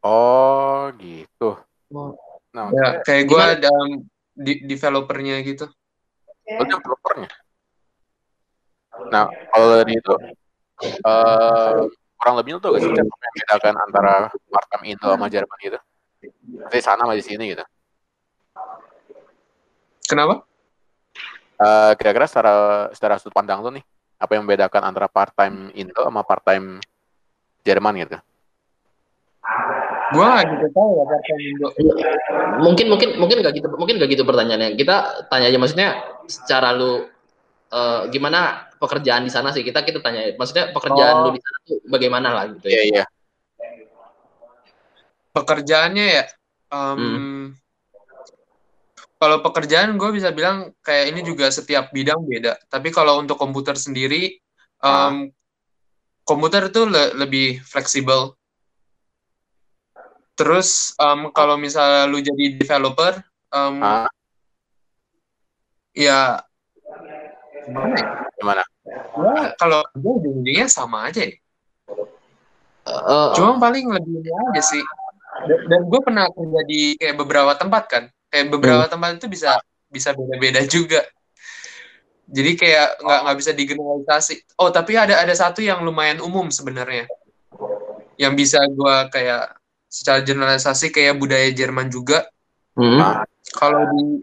Oh, gitu. Nah,
Ya, kayak gue ada di developernya gitu.
lu developernya. Nah, kalau dari itu eh kurang lebih tuh gak sih membedakan antara part time Indo sama Jerman gitu? Di sana sama di sini gitu.
Kenapa?
Eh kira-kira secara secara sudut pandang lu nih, apa yang membedakan antara part time Indo sama part time Jerman gitu?
Gue gak gitu tahu ya part time Indo.
mungkin mungkin mungkin nggak gitu mungkin nggak gitu pertanyaannya kita tanya aja maksudnya secara lu eh, gimana pekerjaan di sana sih kita kita tanya maksudnya pekerjaan
Oh.
lu di sana tuh bagaimana lah gitu
Iya,
ya
iya.
Pekerjaannya ya. em,
Hmm.
Kalau pekerjaan gue bisa bilang kayak ini juga setiap bidang beda. Tapi kalau untuk komputer sendiri, em, komputer itu le- lebih fleksibel. Terus em, kalau misalnya lu jadi developer, em,
Ah,
ya gimana ya?
gimana?
Ya, kalau kerja ujung-ujungnya sama aja ya.
Eh,
Cuma paling lebih ini aja sih. Dan, dan gue pernah kerja di kayak beberapa tempat kan. Kayak beberapa tempat itu bisa bisa beda-beda juga. Jadi kayak nggak nggak bisa digeneralisasi. Oh tapi ada ada satu yang lumayan umum sebenarnya. Yang bisa gue kayak secara generalisasi kayak budaya Jerman juga.
hmm.
Kalau di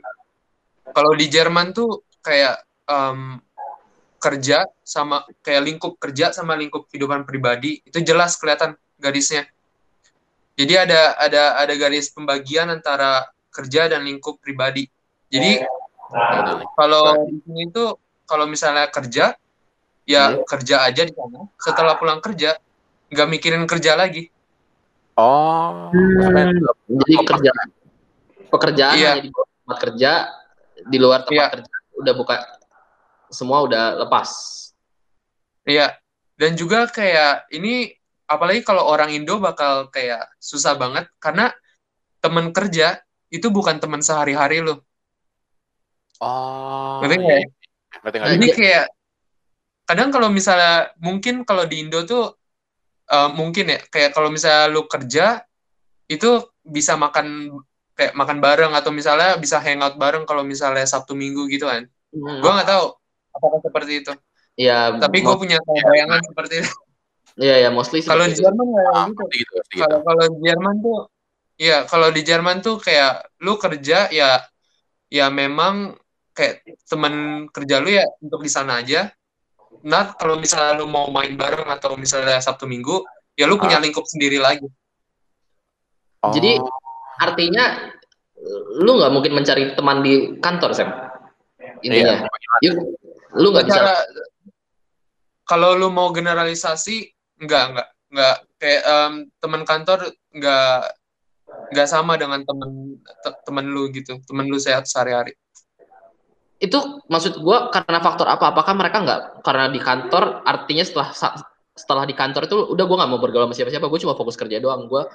kalau di Jerman tuh kayak em, kerja sama kayak lingkup kerja sama lingkup kehidupan pribadi itu jelas kelihatan garisnya. Jadi ada ada ada garis pembagian antara kerja dan lingkup pribadi. Jadi kalau di sini tuh kalau misalnya kerja ya kerja aja di sana. Setelah pulang kerja nggak mikirin kerja lagi.
Oh,
jadi kerja pekerjaan
Iya.
hanya di tempat kerja di luar tempat
Iya.
kerja udah buka semua udah lepas
Iya. Dan juga kayak ini apalagi kalau orang Indo bakal kayak susah banget karena temen kerja itu bukan teman sehari-hari lo.
oh,
Ngerti
iya.
nggak ya?
Ngerti nggak?
Jadi kayak kadang kalau misalnya mungkin kalau di Indo tuh eh, mungkin ya kayak kalau misalnya lu kerja itu bisa makan kayak makan bareng atau misalnya bisa hangout bareng kalau misalnya Sabtu Minggu gitu kan.
Hmm.
Gua nggak tahu apakah seperti itu.
ya
Tapi gue punya kayak bayangan seperti itu.
Iya ya mostly
Kalau di. Jerman nggak
Ah,
gitu.
gitu, ngerti gitu.
Kalau kalau di Jerman tuh ya kalau di Jerman tuh kayak lu kerja ya ya memang kayak teman kerja lu ya untuk di sana aja. Nah, kalau misalnya lu mau main bareng atau misalnya Sabtu Minggu, ya lu punya lingkup sendiri lagi.
Oh,
Jadi artinya lu nggak mungkin mencari teman di kantor Sam
iya.
intinya Yuk, lu nggak bisa
kalau lu mau generalisasi, enggak enggak enggak kayak em, teman kantor enggak enggak sama dengan temen te- temen lu gitu, temen lu sehat sehari-hari.
itu maksud gua karena faktor apa apakah mereka nggak karena di kantor artinya setelah setelah di kantor itu udah gua nggak mau bergaul sama siapa-siapa gue cuma fokus kerja doang gua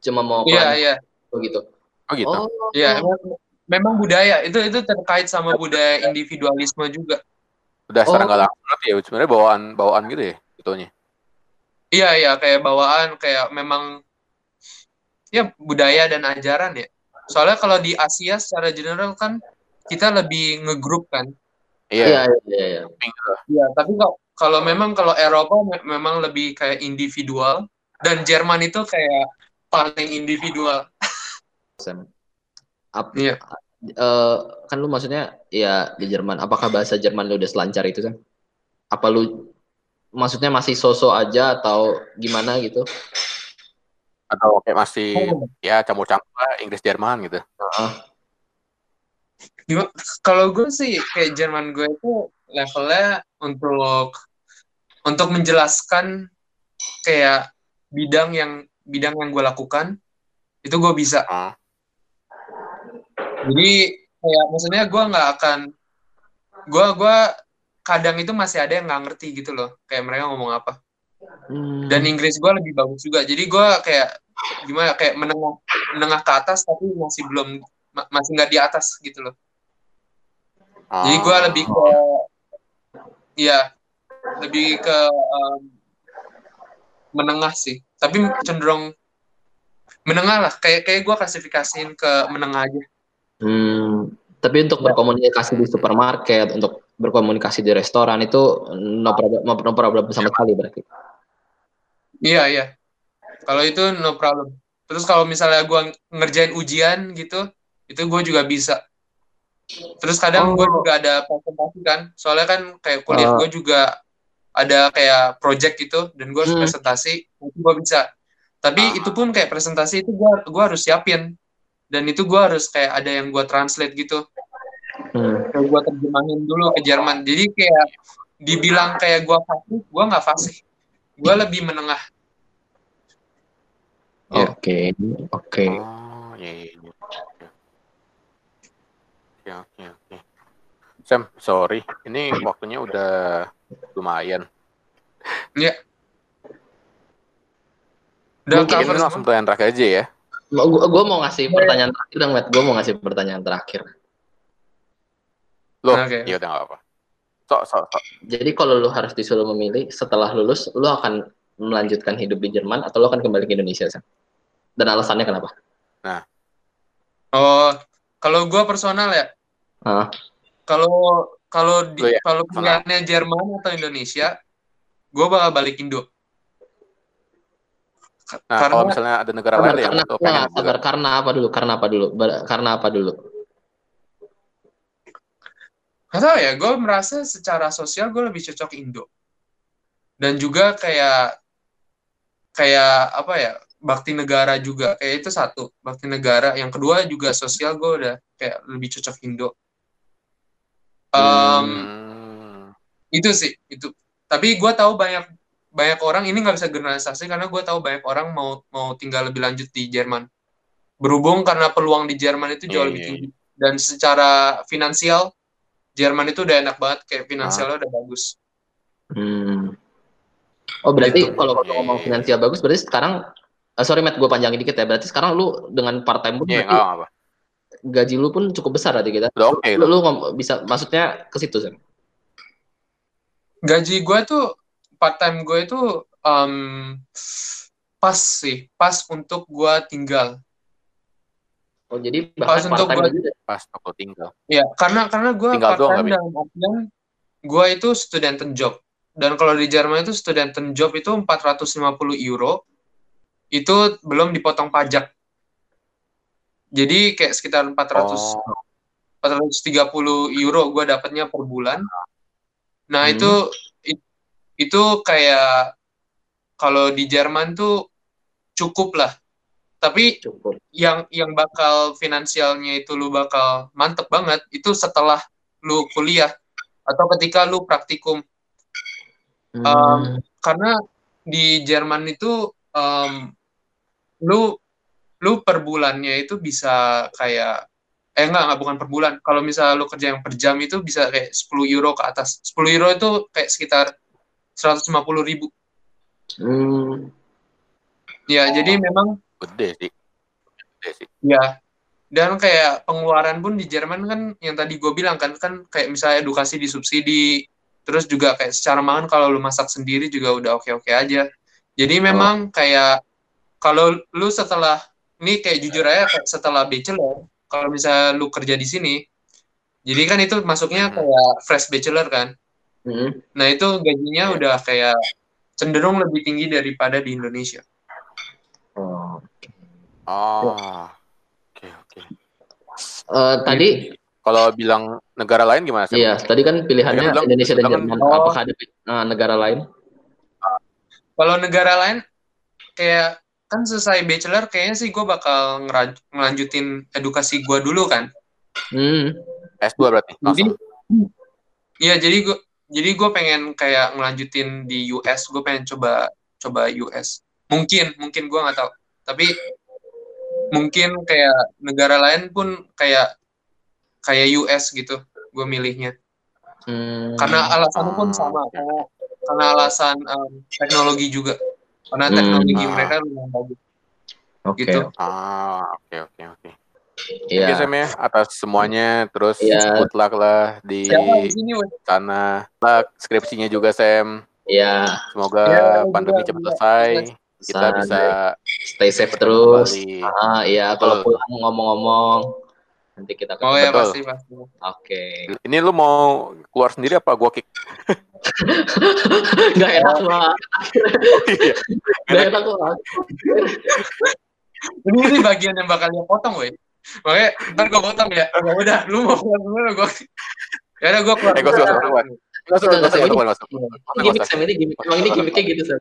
cuma mau
Iya, iya.
gitu
Oh gitu.
oh
Iya, memang, memang budaya itu itu terkait sama budaya individualisme juga.
Udah secara
Oh.
nggak langsung berarti ya, sebenarnya bawaan bawaan gitu ya, itunya.
Iya, iya, kayak bawaan, kayak memang ya budaya dan ajaran ya. Soalnya kalau di Asia secara general kan kita lebih ngegrup kan.
Iya.
iya iya iya
Iya, tapi kalau kalau memang kalau Eropa me- memang lebih kayak individual dan Jerman itu kayak paling individual.
Sam Ap-
Iya.
eh, kan lu maksudnya ya di Jerman apakah bahasa Jerman lu udah selancar itu Sam apa lu maksudnya masih sosok aja atau gimana gitu
Atau kayak masih
Oh.
ya campur-campur lah Inggris Jerman gitu.
Heeh.
Gimana- Kalau gue sih kayak Jerman gue itu levelnya untuk untuk menjelaskan kayak bidang yang bidang yang gue lakukan itu gue bisa.
Ah.
Jadi kayak maksudnya gue nggak akan gue gua kadang itu masih ada yang nggak ngerti gitu loh kayak mereka ngomong apa.
Hmm.
Dan Inggris gue lebih bagus juga. Jadi gue kayak gimana kayak menengah menengah ke atas tapi masih belum ma- masih nggak di atas gitu loh. Jadi gue lebih ke ya lebih ke um, menengah sih. Tapi cenderung menengah lah. Kayak kayak gue klasifikasiin ke menengah aja.
Hmm, tapi untuk berkomunikasi di supermarket, untuk berkomunikasi di restoran itu no problem, no problem sama sekali berarti.
Iya iya. Kalau itu no problem. Terus kalau misalnya gue ngerjain ujian gitu, itu gue juga bisa. Terus kadang gue
Oh.
juga ada presentasi kan. Soalnya kan kayak kuliah
Ah.
gue juga ada kayak project gitu, dan gue harus
Hmm.
presentasi, itu gue bisa. Tapi
Ah.
itu pun kayak presentasi itu gue gua harus siapin. Dan itu gue harus kayak ada yang gue translate gitu.
Hmm.
Kayak gue terjemahin dulu ke Jerman. Jadi kayak dibilang kayak gue fasih, gue nggak fasih. Gue lebih menengah. Iya.
Oke, oke.
Oh, iya, iya, iya. Oke, oke, oke. Sam, sorry. Ini waktunya udah lumayan.
Udah
Mungkin
cover
ini langsung
semua.
pertanyaan terakhir aja ya.
Gue gua mau ngasih pertanyaan terakhir dong, Matt. Gue mau ngasih pertanyaan terakhir.
Loh,
Oke.
iya udah gak apa-apa. Sok, sok, sok.
Jadi kalau lu harus disuruh memilih setelah lulus, lu akan melanjutkan hidup di Jerman atau lu akan kembali ke Indonesia, Sam? Dan alasannya kenapa?
Oh, kalau gue personal ya,
Ah,
kalau kalau di,
ya,
kalau pilihannya Jerman atau Indonesia, gue bakal balik Indo.
Nah,
karena
kalau misalnya ada negara lain yang
karena, nah, sabar, karena apa dulu? Karena apa dulu? Karena apa dulu?
Nggak tahu ya, gue merasa secara sosial gue lebih cocok Indo. Dan juga kayak kayak apa ya, bakti negara juga. Kayak itu satu, bakti negara. Yang kedua juga sosial gue udah kayak lebih cocok Indo. Em,
Hmm.
itu sih itu tapi gue tahu banyak banyak orang ini nggak bisa generalisasi karena gue tahu banyak orang mau mau tinggal lebih lanjut di Jerman berhubung karena peluang di Jerman itu jauh
Iya,
lebih
iya,
tinggi dan secara finansial Jerman itu udah enak banget kayak finansialnya udah bagus
Hmm. Oh berarti
Gitu.
kalau kalau
Iya,
ngomong finansial bagus, berarti sekarang, eh, sorry Matt, gue panjangin dikit ya. Berarti sekarang lu dengan part time pun
Iya,
berarti
apa-apa.
gaji lu pun cukup besar berarti kita.
Udah oke
Lu, lu ngom- bisa, maksudnya ke situ Sam?
gaji gue tuh part time gue itu em, pas sih pas untuk gue tinggal
Oh jadi
Pas
bahkan
untuk
part
gua-
juga.
Pas aku tinggal.
Ya, karena karena gue part time dalam artian gue itu student job. Dan kalau di Jerman itu student job itu 450 euro itu belum dipotong pajak. Jadi kayak sekitar 400
Oh,
430 euro gue dapatnya per bulan. Nah,
Hmm.
itu it- itu kayak kalau di Jerman tuh cukup lah. Tapi
Cukup.
yang yang bakal finansialnya itu lu bakal mantep banget itu setelah lu kuliah atau ketika lu praktikum
Hmm.
Um, karena di Jerman itu um, lu lu per bulannya itu bisa kayak eh enggak enggak bukan per bulan kalau misalnya lu kerja yang per jam itu bisa kayak 10 euro ke atas 10 euro itu kayak sekitar 150 ribu
Hmm.
ya
Oh.
jadi memang
gede sih. Gede sih.
Ya, dan kayak pengeluaran pun di Jerman kan yang tadi gue bilang kan kan kayak misalnya edukasi disubsidi, terus juga kayak secara makan kalau lu masak sendiri juga udah oke-oke aja. Jadi memang kayak kalau lu setelah ini kayak jujur aja kayak setelah bachelor, kalau misalnya lu kerja di sini, jadi kan itu masuknya
Mhm.
kayak fresh bachelor kan.
Hmm.
Nah itu gajinya udah kayak cenderung lebih tinggi daripada di Indonesia.
Oh.
Oh. Oke, oke.
Eh, tadi
Kalau bilang negara lain gimana sih?
iya, tadi kan pilihannya
Ya, bilang-
Indonesia dan
kan-
Jerman.
Oh.
Apakah ada eh, negara lain?
Kalau negara lain kayak kan selesai bachelor kayaknya sih gue bakal ngelanjutin edukasi gue dulu kan.
Hmm.
S2 berarti
Jadi, iya jadi gue jadi gue pengen kayak ngelanjutin di US, gue pengen coba coba US. Mungkin mungkin gue nggak tahu, tapi mungkin kayak negara lain pun kayak kayak US gitu, gue milihnya.
Hmm.
Karena alasan pun sama, karena, karena alasan em, teknologi juga. Karena
Hmm.
teknologi
Ah.
mereka lumayan bagus.
Oke.
gitu.
Ah, oke oke oke.
Iya.
Oke Sam ya, atas semuanya terus
Iya.
good luck lah di sana. Luck skripsinya juga Sam.
Iya.
Semoga
Iya,
pandemi cepat selesai. Kita
Sa-
bisa
stay safe terus.
kembali.
Ah, iya, kalau pulang ngomong-ngomong nanti kita
Oh
ketemu.
ya
Betul.
pasti pasti.
Oke.
Ini lu mau keluar sendiri apa gua kick?
Gak enak lah.
Iya.
Gak enak lah.
Ini sih bagian yang bakal dia potong, weh. Makanya ntar gue potong ya. Ya udah, lu mau keluar dulu gue. Ya udah gue keluar.
Eh, gua keluar, keluar.
Enggak,
nggak usah,
Sam,
nggak usah,
ini-. Ini gimmick Sam, ini gimmick. Emang ini gimmicknya gitu Sam.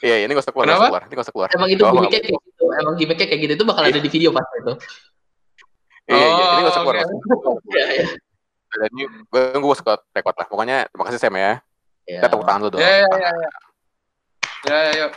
Iya, ini nggak usah keluar,
Kenapa?
usah keluar. Ini nggak usah keluar.
Emang itu gimmicknya kayak gitu. Emang gimmicknya kayak gitu. Itu bakal ada di video pasti itu.
Iya, iya, ini usah
Oh,
keluar.
oke.
nggak usah keluar.
Iya, iya.
Dan ini gue gue suka record lah. Pokoknya terima kasih Sam ya.
Iya.
Kita tepuk tangan dulu dong.
Ya ya ya ya. Ya ya yuk.